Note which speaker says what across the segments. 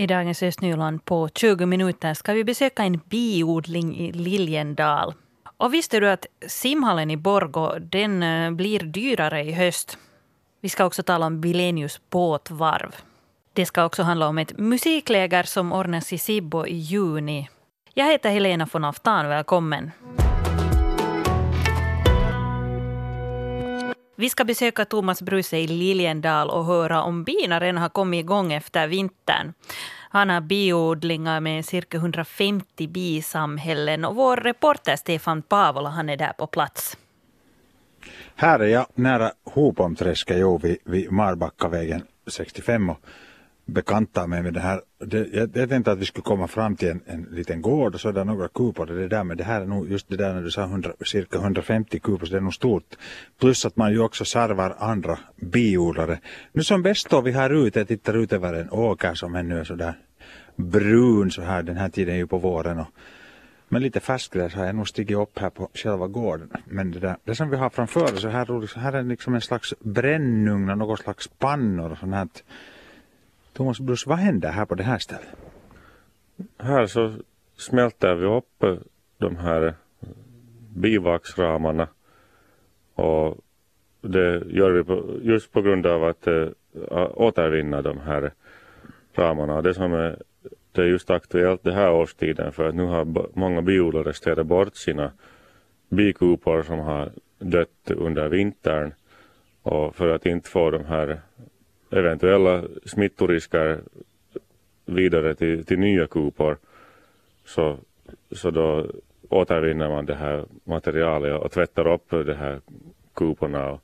Speaker 1: I dagens Östnyland på 20 minuter ska vi besöka en biodling i Liljendal. Och visste du att simhallen i Borgå den eh, blir dyrare i höst? Vi ska också tala om Bilenius båtvarv. Det ska också handla om ett musikläger som ordnas i Sibbo i juni. Jag heter Helena von Aftan, välkommen. Vi ska besöka Thomas Bruse i Liljendal och höra om bina redan har kommit igång efter vintern. Han har biodlingar med cirka 150 bisamhällen och vår reporter Stefan Pavola han är där på plats.
Speaker 2: Här är jag nära Hopomträsket vid, vid Marbackavägen 65 och bekanta mig med det här. Det, jag, jag tänkte att vi skulle komma fram till en, en liten gård och så är det några kupor det där men det här är nog just det där när du sa 100, cirka 150 kupor så det är nog stort. Plus att man ju också servar andra biodlare. Nu som bäst står vi här ute, jag tittar ut över en åker som ännu är sådär brun så här den här tiden är ju på våren och men lite färskgräs har jag nog stigit upp här på själva gården. Men det, där, det som vi har framför oss, här, här är liksom en slags brännugn och något slags pannor och sånt här Thomas Bruce, vad händer här på det här stället?
Speaker 3: Här så smälter vi upp eh, de här eh, bivaxramarna och det gör vi på, just på grund av att äh, återvinna de här ramarna. Det som är, det är just aktuellt det här årstiden för att nu har många biodlare städat bort sina bikupor som har dött under vintern och för att inte få de här eventuella smittorisker vidare till, till nya kupor så, så då återvinner man det här materialet och tvättar upp de här kuporna och,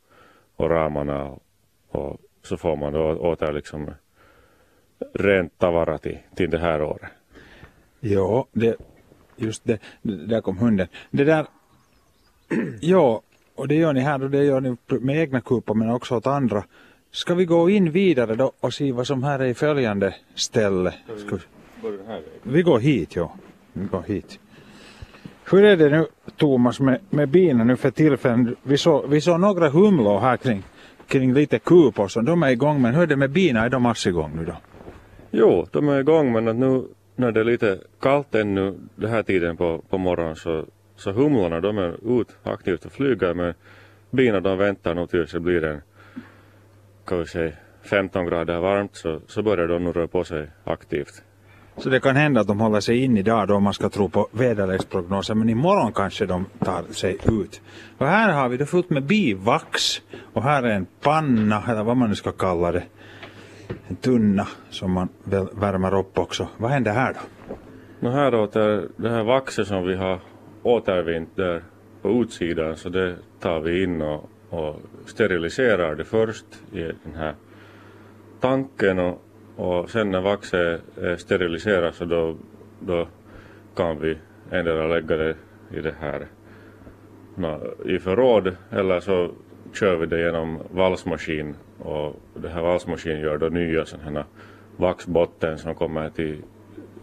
Speaker 3: och ramarna och, och, så får man då åter liksom rent tavara till, till det här året.
Speaker 2: Ja, det, just det, där kom hunden. Det där, ja, och det gör ni här och det gör ni med egna kupor men också åt andra. Ska vi gå in vidare då och se vad som här är i följande ställe? Ska vi... vi går hit, ja. Vi går hit. Hur är det nu Thomas med, med bina nu för tillfället? Vi såg vi så några humlor här kring, kring lite kupor så de är igång men hur är det med bina? Är de alls igång nu då?
Speaker 3: Jo, de är igång men att nu när det är lite kallt ännu den här tiden på, på morgonen så, så humlorna de är ut aktivt och flyger men bina de väntar nog tills det blir en kan vi säga 15 grader varmt så, så börjar de nog röra på sig aktivt.
Speaker 2: Så det kan hända att de håller sig in idag då man ska tro på väderleksprognoser men imorgon kanske de tar sig ut. Och här har vi det fullt med bivax och här är en panna eller vad man nu ska kalla det. En tunna som man väl värmer upp också. Vad händer här då?
Speaker 3: No här det, det här vaxet som vi har återvinnt där på utsidan så det tar vi in och och steriliserar det först i den här tanken och, och sen när vaxet är steriliserat så då, då kan vi endera lägga det i det här i förråd eller så kör vi det genom valsmaskin och det här valsmaskinen gör då nya sådana här vaxbotten som kommer till,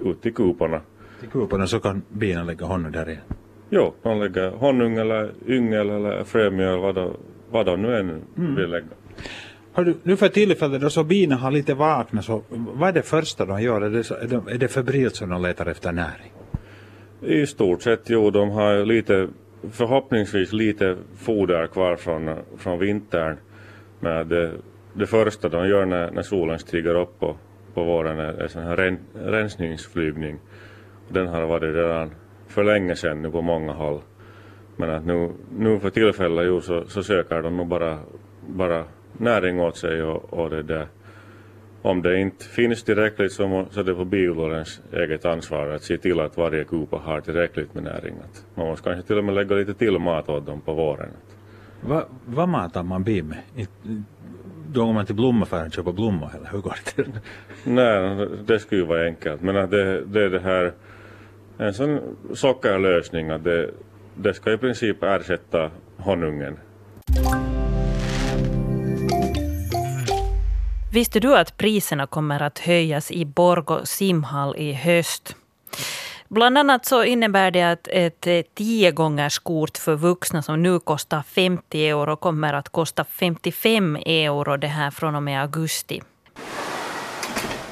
Speaker 3: ut till kuporna.
Speaker 2: Till kuporna så kan bina lägga honung där igen?
Speaker 3: Jo, de lägger honung eller yngel eller frömjöl vad, vad de nu än mm. vill lägga.
Speaker 2: Har du, nu för tillfället då så bina har lite vakna så vad är det första de gör? Är det, är det, är det febrilt som de letar efter näring?
Speaker 3: I stort sett jo, de har lite förhoppningsvis lite foder kvar från, från vintern. Men det, det första de gör när, när solen stiger upp på, på våren är, är sån här ren, rensningsflygning. Den har varit redan för länge sedan nu på många håll. Men att nu, nu för tillfället ju så, så söker de nog bara, bara näring åt sig och, och det där. Om det inte finns tillräckligt så, må, så är det på biodlarens eget ansvar att se till att varje kupa har tillräckligt med näring. Att man måste kanske till och med lägga lite till mat åt dem på våren.
Speaker 2: Va, vad matar man bi med? Då går man till blommaffären och köper blommor eller hur går det till?
Speaker 3: Nej, det skulle ju vara enkelt. Men att det, det är det här en sån sockerlösning att det, det ska i princip ersätta honungen.
Speaker 1: Visste du att priserna kommer att höjas i Borgå simhall i höst? Bland annat så innebär det att ett eh, tio gångers kort för vuxna som nu kostar 50 euro kommer att kosta 55 euro det här från och med augusti.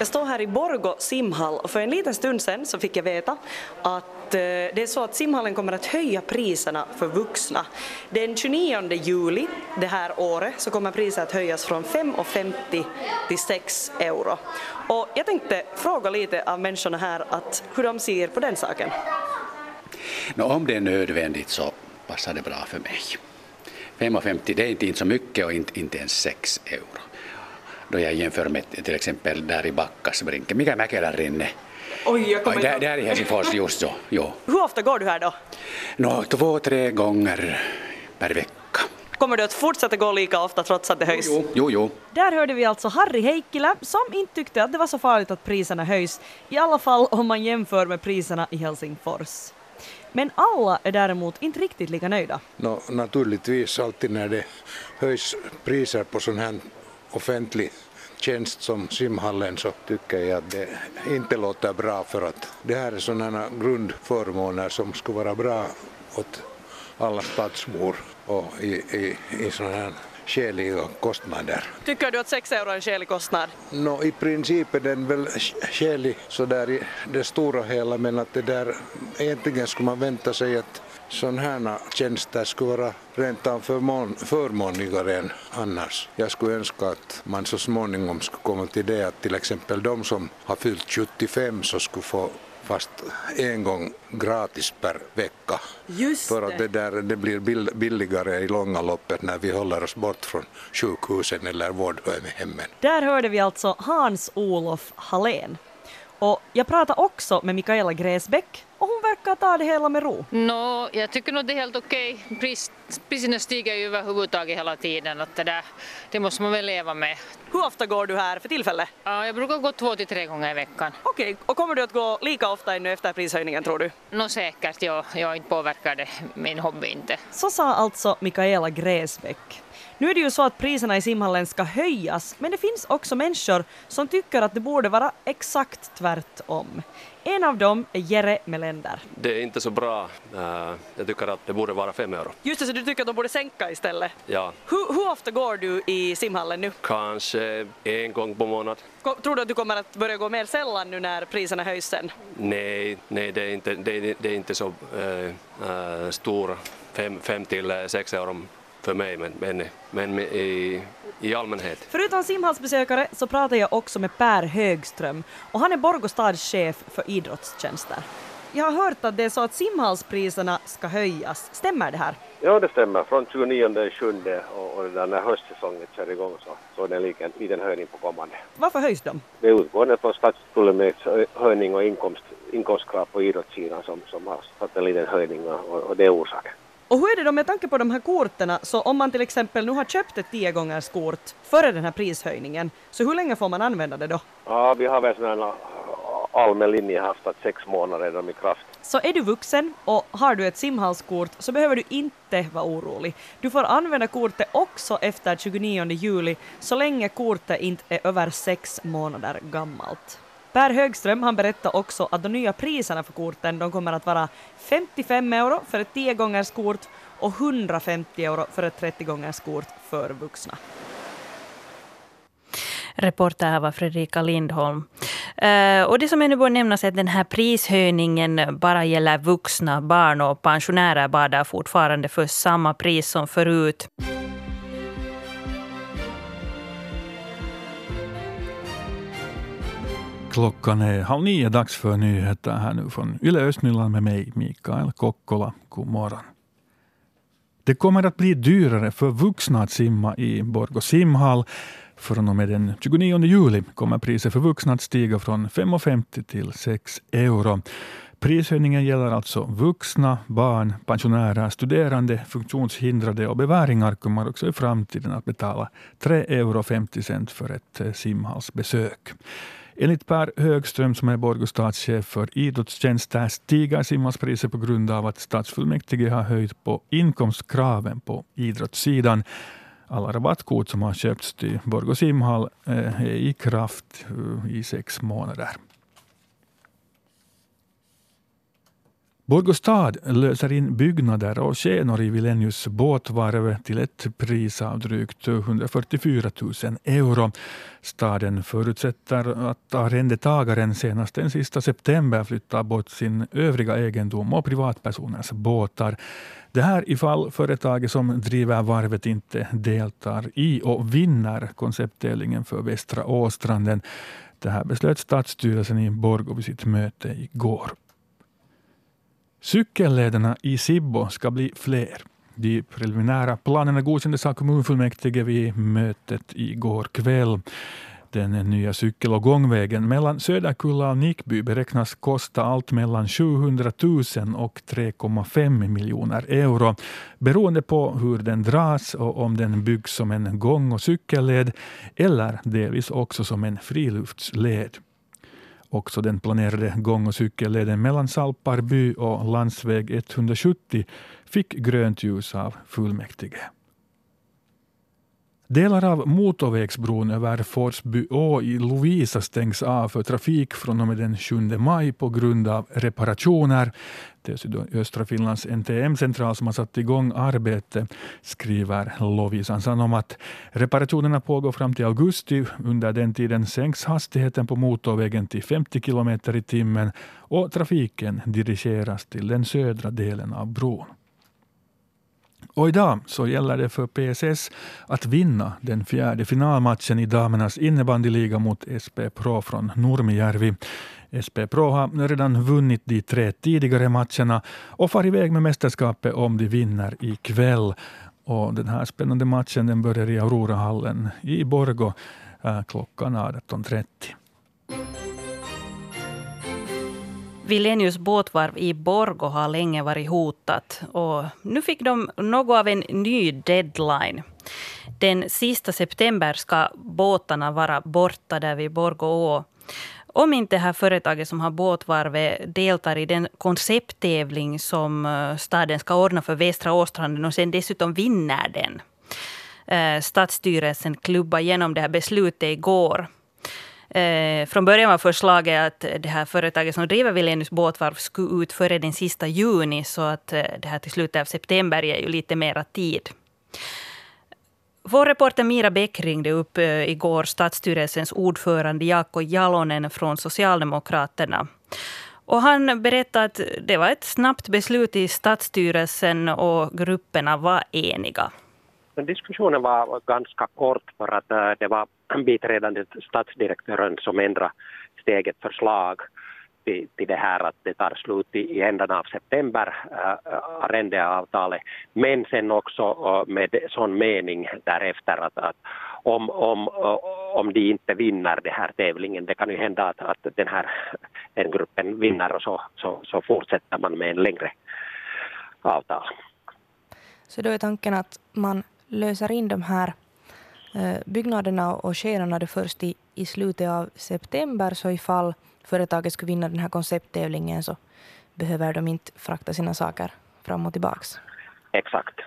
Speaker 4: Jag står här i Borgo simhall och för en liten stund sedan så fick jag veta att eh, det är så att simhallen kommer att höja priserna för vuxna. Den 29 juli det här året så kommer priset att höjas från 5,50 till 6 euro. Och jag tänkte fråga lite av människorna här att hur de ser på den saken.
Speaker 5: No, om det är nödvändigt så passar det bra för mig. 5,50 det är inte så mycket och inte, inte ens 6 euro. Då jag jämför med till exempel där i Backasbrinken, mikä Mäkelän rinne.
Speaker 4: Oj, jag kommer
Speaker 5: Där, där i Helsingfors just så, jo.
Speaker 4: Hur ofta går du här då?
Speaker 5: Nå, två, tre gånger per vecka.
Speaker 4: Kommer du att fortsätta gå lika ofta trots att det höjs?
Speaker 5: Jo, jo, jo.
Speaker 6: Där hörde vi alltså Harry Heikkilä som inte tyckte att det var så farligt att priserna höjs, i alla fall om man jämför med priserna i Helsingfors. Men alla är däremot inte riktigt lika nöjda.
Speaker 7: No, naturligtvis alltid när det höjs priser på sån här offentlig tjänst som simhallen så tycker jag att det inte låter bra för att det här är sådana grundförmåner som skulle vara bra åt alla stadsbor och i, i, i sådana skäliga kostnader.
Speaker 4: Tycker du att 6 euro är en skälig kostnad?
Speaker 7: No, I princip är den väl skälig sådär i det stora hela men att det där egentligen skulle man vänta sig att sådana här tjänster skulle vara rent av förmån, förmånligare än annars. Jag skulle önska att man så småningom skulle komma till det att till exempel de som har fyllt 75 så skulle få fast en gång gratis per vecka.
Speaker 4: Just
Speaker 7: För att det, där, det blir bill, billigare i långa loppet när vi håller oss bort från sjukhusen eller vårdhemmen.
Speaker 6: Där hörde vi alltså Hans-Olof Hallén. Och jag pratade också med Mikaela Gräsbäck och hon verkar ta det hela med ro.
Speaker 8: Nå, jag tycker nog det är helt okej. Pris, priserna stiger ju överhuvudtaget hela tiden. Att det, där, det måste man väl leva med.
Speaker 4: Hur ofta går du här för tillfället?
Speaker 8: Ja, jag brukar gå två till tre gånger i veckan.
Speaker 4: Okej, och kommer du att gå lika ofta ännu efter prishöjningen tror du?
Speaker 8: Nå säkert, jag, jag inte påverkar det min hobby inte.
Speaker 6: Så sa alltså Mikaela Gräsbäck. Nu är det ju så att priserna i simhallen ska höjas, men det finns också människor som tycker att det borde vara exakt tvärtom. En av dem är Jere Melander.
Speaker 9: Det är inte så bra. Eh, Jag tycker att det borde vara fem euro.
Speaker 4: Just det, så du tycker att de borde sänka istället?
Speaker 9: Ja,
Speaker 4: Hur, hur ofta går du i simhallen nu?
Speaker 9: kanske en gång på månad.
Speaker 4: Tror du att du kommer att börja gå mer sällan nu när priserna höjs sen?
Speaker 9: Nej, nej det, är inte, det, är- det är inte så äh, äh, stor, fem, fem till sex euro för mig, men, men, men i, i allmänhet.
Speaker 6: Förutom simhallsbesökare så pratar jag också med Per Högström och han är Borgostads chef för idrottstjänster. Jag har hört att det är så att simhallspriserna ska höjas. Stämmer det här?
Speaker 10: Ja, det stämmer. Från 29 sjunde och, och när höstsäsongen kör igång så, så är det en liten, liten höjning på kommande.
Speaker 6: Varför höjs de?
Speaker 10: Det utgår från Stadsfullmäktiges hö- höjning och inkomst, inkomstkrav på idrottssidan som, som har satt en liten höjning och, och det är orsaken.
Speaker 6: Och hur är det då med tanke på de här korten? Så om man till exempel nu har köpt ett 10 gångers kort före den här prishöjningen, så hur länge får man använda det då?
Speaker 10: Ja, vi har väl här allmän linje haft att sex månader är de i kraft.
Speaker 6: Så är du vuxen och har du ett simhallskort så behöver du inte vara orolig. Du får använda kortet också efter 29 juli så länge kortet inte är över sex månader gammalt. Per Högström han berättar också att de nya priserna för korten de kommer att vara 55 euro för ett 10 gångers kort och 150 euro för ett 30 gångers kort för vuxna.
Speaker 1: Reporter här var Fredrika Lindholm. Eh, och det som ännu bör nämnas är att den här prishöjningen bara gäller vuxna, barn och pensionärer badar fortfarande för samma pris som förut.
Speaker 11: Klockan är halv nio, dags för nyheter här nu från Yle Östnyland med mig, Mikael Kokkola. God morgon. Det kommer att bli dyrare för vuxna att simma i Borgå simhall. Från och med den 29 juli kommer priset för vuxna att stiga från 5,50 till 6 euro. Prishöjningen gäller alltså vuxna, barn, pensionärer, studerande, funktionshindrade och beväringar kommer också i framtiden att betala 3,50 euro för ett eh, simhallsbesök. Enligt Per Högström som är Borgostadschef för idrottstjänster stiger simhallspriset på grund av att stadsfullmäktige har höjt på inkomstkraven på idrottssidan. Alla rabattkort som har köpts till Borgå simhall eh, är i kraft eh, i sex månader. Borgå stad löser in byggnader och skenor i Vilenius båtvarv till ett pris av drygt 144 000 euro. Staden förutsätter att arrendetagaren senast den sista september flyttar bort sin övriga egendom och privatpersoners båtar. Det här ifall företaget som driver varvet inte deltar i och vinner konceptdelningen för Västra Åstranden. Det här beslöt stadsstyrelsen i Borgå vid sitt möte igår. Cykellederna i Sibbo ska bli fler. De preliminära planerna godkändes av kommunfullmäktige vid mötet igår kväll. Den nya cykel och gångvägen mellan Söderkulla och Nickby beräknas kosta allt mellan 700 000 och 3,5 miljoner euro beroende på hur den dras och om den byggs som en gång och cykelled eller delvis också som en friluftsled. Också den planerade gång och cykelleden mellan Salparby och landsväg 170 fick grönt ljus av fullmäktige. Delar av motorvägsbron över Forsbyå i Lovisa stängs av för trafik från och med den 7 maj på grund av reparationer. Det är sydöstra Finlands NTM-central som har satt igång arbete, skriver Lovisan Sanomat. Reparationerna pågår fram till augusti. Under den tiden sänks hastigheten på motorvägen till 50 kilometer i timmen och trafiken dirigeras till den södra delen av bron. Och idag så gäller det för PSS att vinna den fjärde finalmatchen i damernas innebandyliga mot SP Pro från Nurmijärvi. SP Pro har redan vunnit de tre tidigare matcherna och far iväg med mästerskapet om de vinner ikväll. Och den här spännande matchen den börjar i Aurorahallen i Borgo eh, klockan 18.30.
Speaker 1: Vilenius båtvarv i Borgo har länge varit hotat och nu fick de något av en ny deadline. Den sista september ska båtarna vara borta där vid Borgå å. Om inte det här företaget som har båtvarvet deltar i den koncepttävling som eh, staden ska ordna för Västra Åstranden och sen dessutom vinner den. Eh, stadsstyrelsen klubbade igenom det här beslutet igår. Eh, från början var förslaget att det här företaget som driver Wilenius båtvarv skulle ut före den sista juni, så att eh, det här till slutet av september ger ju lite mera tid. Vår reporter Mira Bäck ringde upp eh, igår stadsstyrelsens ordförande Jaakko Jalonen från Socialdemokraterna. Och han berättade att det var ett snabbt beslut i stadsstyrelsen och grupperna var eniga.
Speaker 10: Diskussionen var ganska kort för att äh, det var biträdande statsdirektören som ändrade steget förslag till, till det här att det tar slut i, i ändan av september, äh, arrendeavtalet, men sen också äh, med sån mening därefter att, att om, om, äh, om de inte vinner den här tävlingen, det kan ju hända att, att den här en gruppen vinner och så, så, så fortsätter man med en längre avtal.
Speaker 12: Så då är tanken att man löser in de här eh, byggnaderna och skenorna först i, i slutet av september så ifall företaget skulle vinna den här koncepttävlingen så behöver de inte frakta sina saker fram och tillbaks.
Speaker 10: Exakt.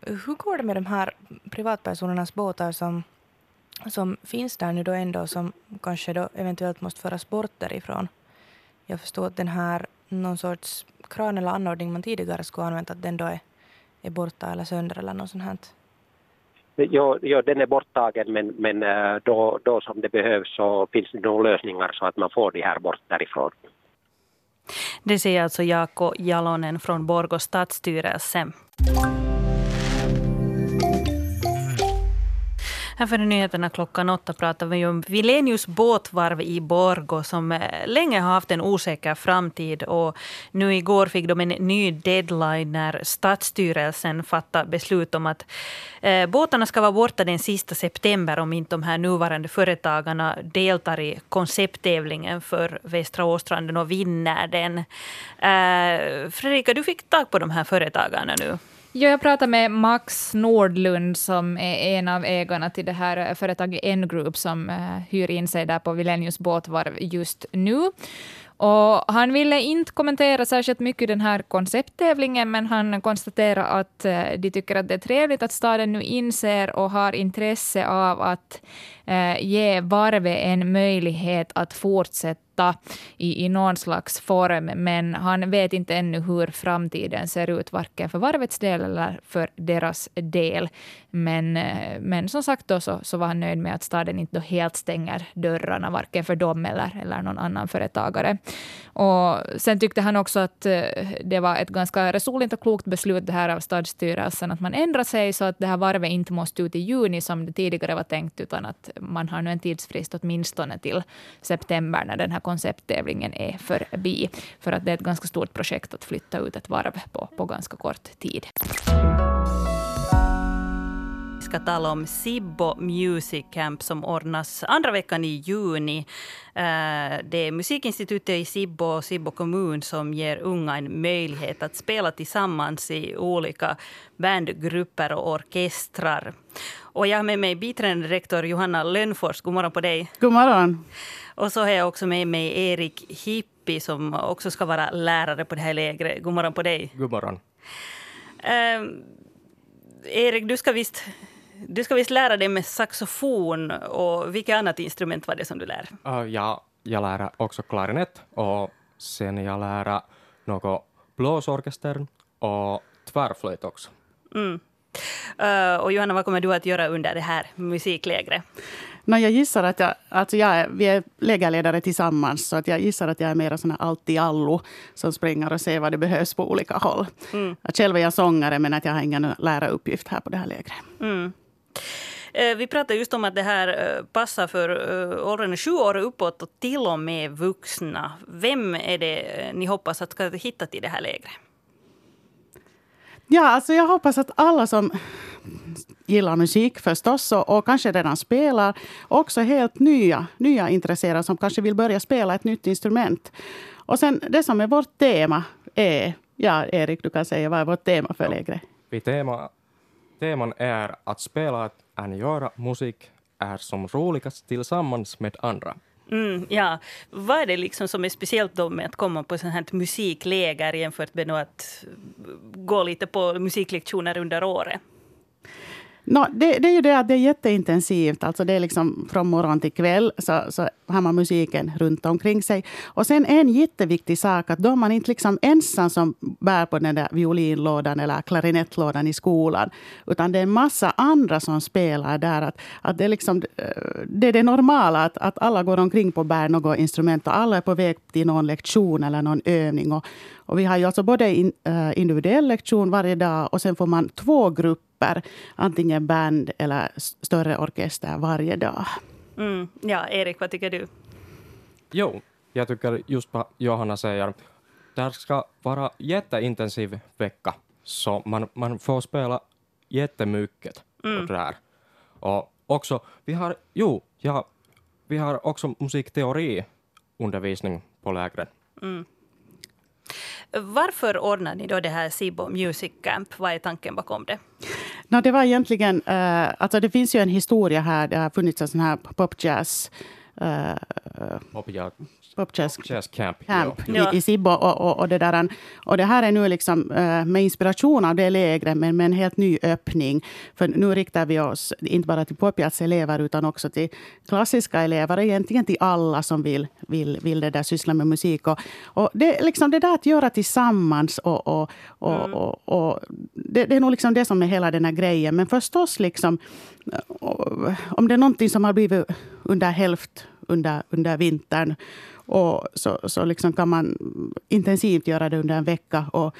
Speaker 12: Hur går det med de här privatpersonernas båtar som, som finns där nu då ändå som kanske då eventuellt måste föras bort därifrån? Jag förstår att den här någon sorts kran eller anordning man tidigare skulle använt att den då är, är borta eller sönder eller något sånt här.
Speaker 10: Jo, jo, den är borttagen men, men äh, då, då som det behövs så finns det nog lösningar så att man får det här bort därifrån.
Speaker 1: Det säger alltså Jaakko Jalonen från Borgå stadsstyrelse. Här före nyheterna klockan åtta pratar vi om Vilenius båtvarv i Borgo som eh, länge har haft en osäker framtid. Och nu igår fick de en ny deadline när Stadsstyrelsen fattade beslut om att eh, båtarna ska vara borta den sista september om inte de här nuvarande företagarna deltar i koncepttävlingen för Västra Åstranden och vinner den. Eh, Fredrika, du fick tag på de här företagarna nu.
Speaker 13: Ja, jag pratade med Max Nordlund som är en av ägarna till det här eh, företaget N-Group som eh, hyr in sig där på Vilenius båtvarv just nu. Och han ville inte kommentera särskilt mycket den här koncepttävlingen, men han konstaterar att eh, de tycker att det är trevligt att staden nu inser och har intresse av att ge varvet en möjlighet att fortsätta fortsätta i, i någon slags form, men han vet inte ännu hur framtiden ser ut, varken för varvets del eller för deras del. Men, eh, men som sagt då så, så var han nöjd med att staden inte helt stänger dörrarna, varken för dem eller, eller någon annan företagare. Och sen tyckte han också att eh, det var ett ganska resoligt och klokt beslut det här av stadsstyrelsen, att man ändrar sig så att det här varvet inte måste ut i juni som det tidigare var tänkt, utan att man har nu en tidsfrist åtminstone till september när den här koncepttävlingen är förbi. För att det är ett ganska stort projekt att flytta ut ett varv på, på ganska kort tid Vi
Speaker 1: ska tala om Sibbo Music Camp som ordnas andra veckan i juni. Eh, det är Musikinstitutet i Sibbo och Sibbo kommun som ger unga en möjlighet att spela tillsammans i olika bandgrupper och orkestrar. Och jag har med mig biträdande rektor Johanna Lönnfors. God morgon på dig.
Speaker 14: God morgon.
Speaker 1: Och så har jag också med mig Erik Hippi som också ska vara lärare på det här lägret. God morgon på dig.
Speaker 15: God morgon.
Speaker 1: Uh, Erik, du ska visst du ska visst lära dig med saxofon och vilket annat instrument var det som du lär?
Speaker 15: Uh, ja, jag lär också klarinett och sen jag lär något blåsorkester och tvärflöjt också.
Speaker 1: Mm. Uh, och Johanna, vad kommer du att göra under det här musiklägret?
Speaker 14: No, jag gissar att jag, alltså jag vi är lägerledare tillsammans, så att jag gissar att jag är mer sån här allt-i-allo som springer och ser vad det behövs på olika håll. Mm. själv är jag sångare, men att jag har ingen läraruppgift här på det här lägret. Mm.
Speaker 1: Eh, vi pratade just om att det här eh, passar för eh, åldern sju år uppåt och till och med vuxna. Vem är det ni hoppas att ska hitta till det här lägret?
Speaker 14: Ja, alltså jag hoppas att alla som gillar musik förstås och, och kanske redan spelar. Också helt nya, nya intresserade som kanske vill börja spela ett nytt instrument. Och sen det som är vårt tema är, ja Erik du kan säga vad är vårt tema för lägret?
Speaker 15: Vi tema teman är att spela att göra musik är som roligast tillsammans med andra.
Speaker 1: Mm, ja. Vad är det liksom som är speciellt då med att komma på sånt här musikläger jämfört med att gå lite på musiklektioner under året?
Speaker 14: No, det, det, är ju det att det är jätteintensivt. Alltså det är liksom från morgon till kväll så, så har man musiken runt omkring sig. Och sen en jätteviktig sak att då är man inte liksom ensam som bär på den där violinlådan eller klarinettlådan i skolan. Utan det är en massa andra som spelar där. Att, att det, är liksom, eh, det är det normala att, att alla går omkring på bär något instrument och alla är på väg till någon lektion eller någon övning. Och, och vi har ju alltså både in, eh, individuell lektion varje dag och sen får man två grupper, antingen band eller större orkester varje dag.
Speaker 1: Mm. Ja, Erik, vad tycker du?
Speaker 15: Jo, jag tycker just vad Johanna säger. Det ska vara jätteintensiv vecka, så man, man får spela jättemycket. Mm. Och, där. och också, vi har, jo, ja, vi har också musikteoriundervisning på lägret. Mm.
Speaker 1: Varför ordnar ni då det här Sibo Music Camp? Vad är tanken bakom det?
Speaker 14: No, det var egentligen... Uh, alltså det finns ju en historia här. Det har funnits en sån här popjazz... Uh, Popjazz
Speaker 15: Jazz Camp,
Speaker 14: camp ja. i, i Sibbo. Och, och, och, det där, och det här är nu liksom uh, med inspiration av det lägret, men med en helt ny öppning. För nu riktar vi oss inte bara till popjazzelever utan också till klassiska elever. Egentligen till alla som vill, vill, vill det där syssla med musik. Och, och det, liksom det där att göra tillsammans och, och, och, mm. och, och det, det, är nog liksom det som är hela den här grejen. Men förstås, liksom, om det är någonting som har blivit under hälft under, under vintern och så, så liksom kan man intensivt göra det under en vecka. Och,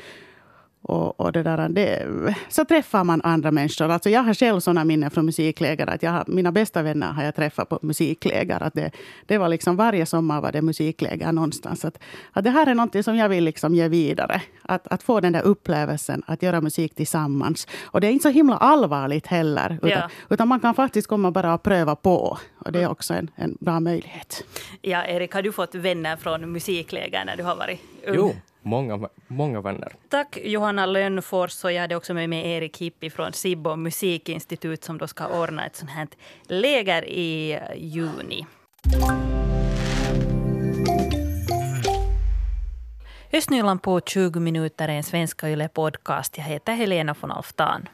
Speaker 14: och, och det där, det, så träffar man andra människor. Alltså jag har själv såna minnen från musikläger. Att jag har, mina bästa vänner har jag träffat på musikläger. Att det, det var liksom varje sommar var det musikläger någonstans. Att, att det här är något som jag vill liksom ge vidare. Att, att få den där upplevelsen att göra musik tillsammans. Och det är inte så himla allvarligt heller. Utan, ja. utan man kan faktiskt komma bara och pröva på. Och det är också en, en bra möjlighet.
Speaker 1: Ja, Erik, har du fått vänner från musikläger när du har varit ung?
Speaker 15: Jo, många, många vänner.
Speaker 1: Tack Johanna Lönnfors och jag hade också med mig Erik Hippi från Sibbo musikinstitut som då ska ordna ett sånt här läger i juni. Östnyland på 20 minuter är en svenska Yle podcast. Jag heter Helena von Alftan.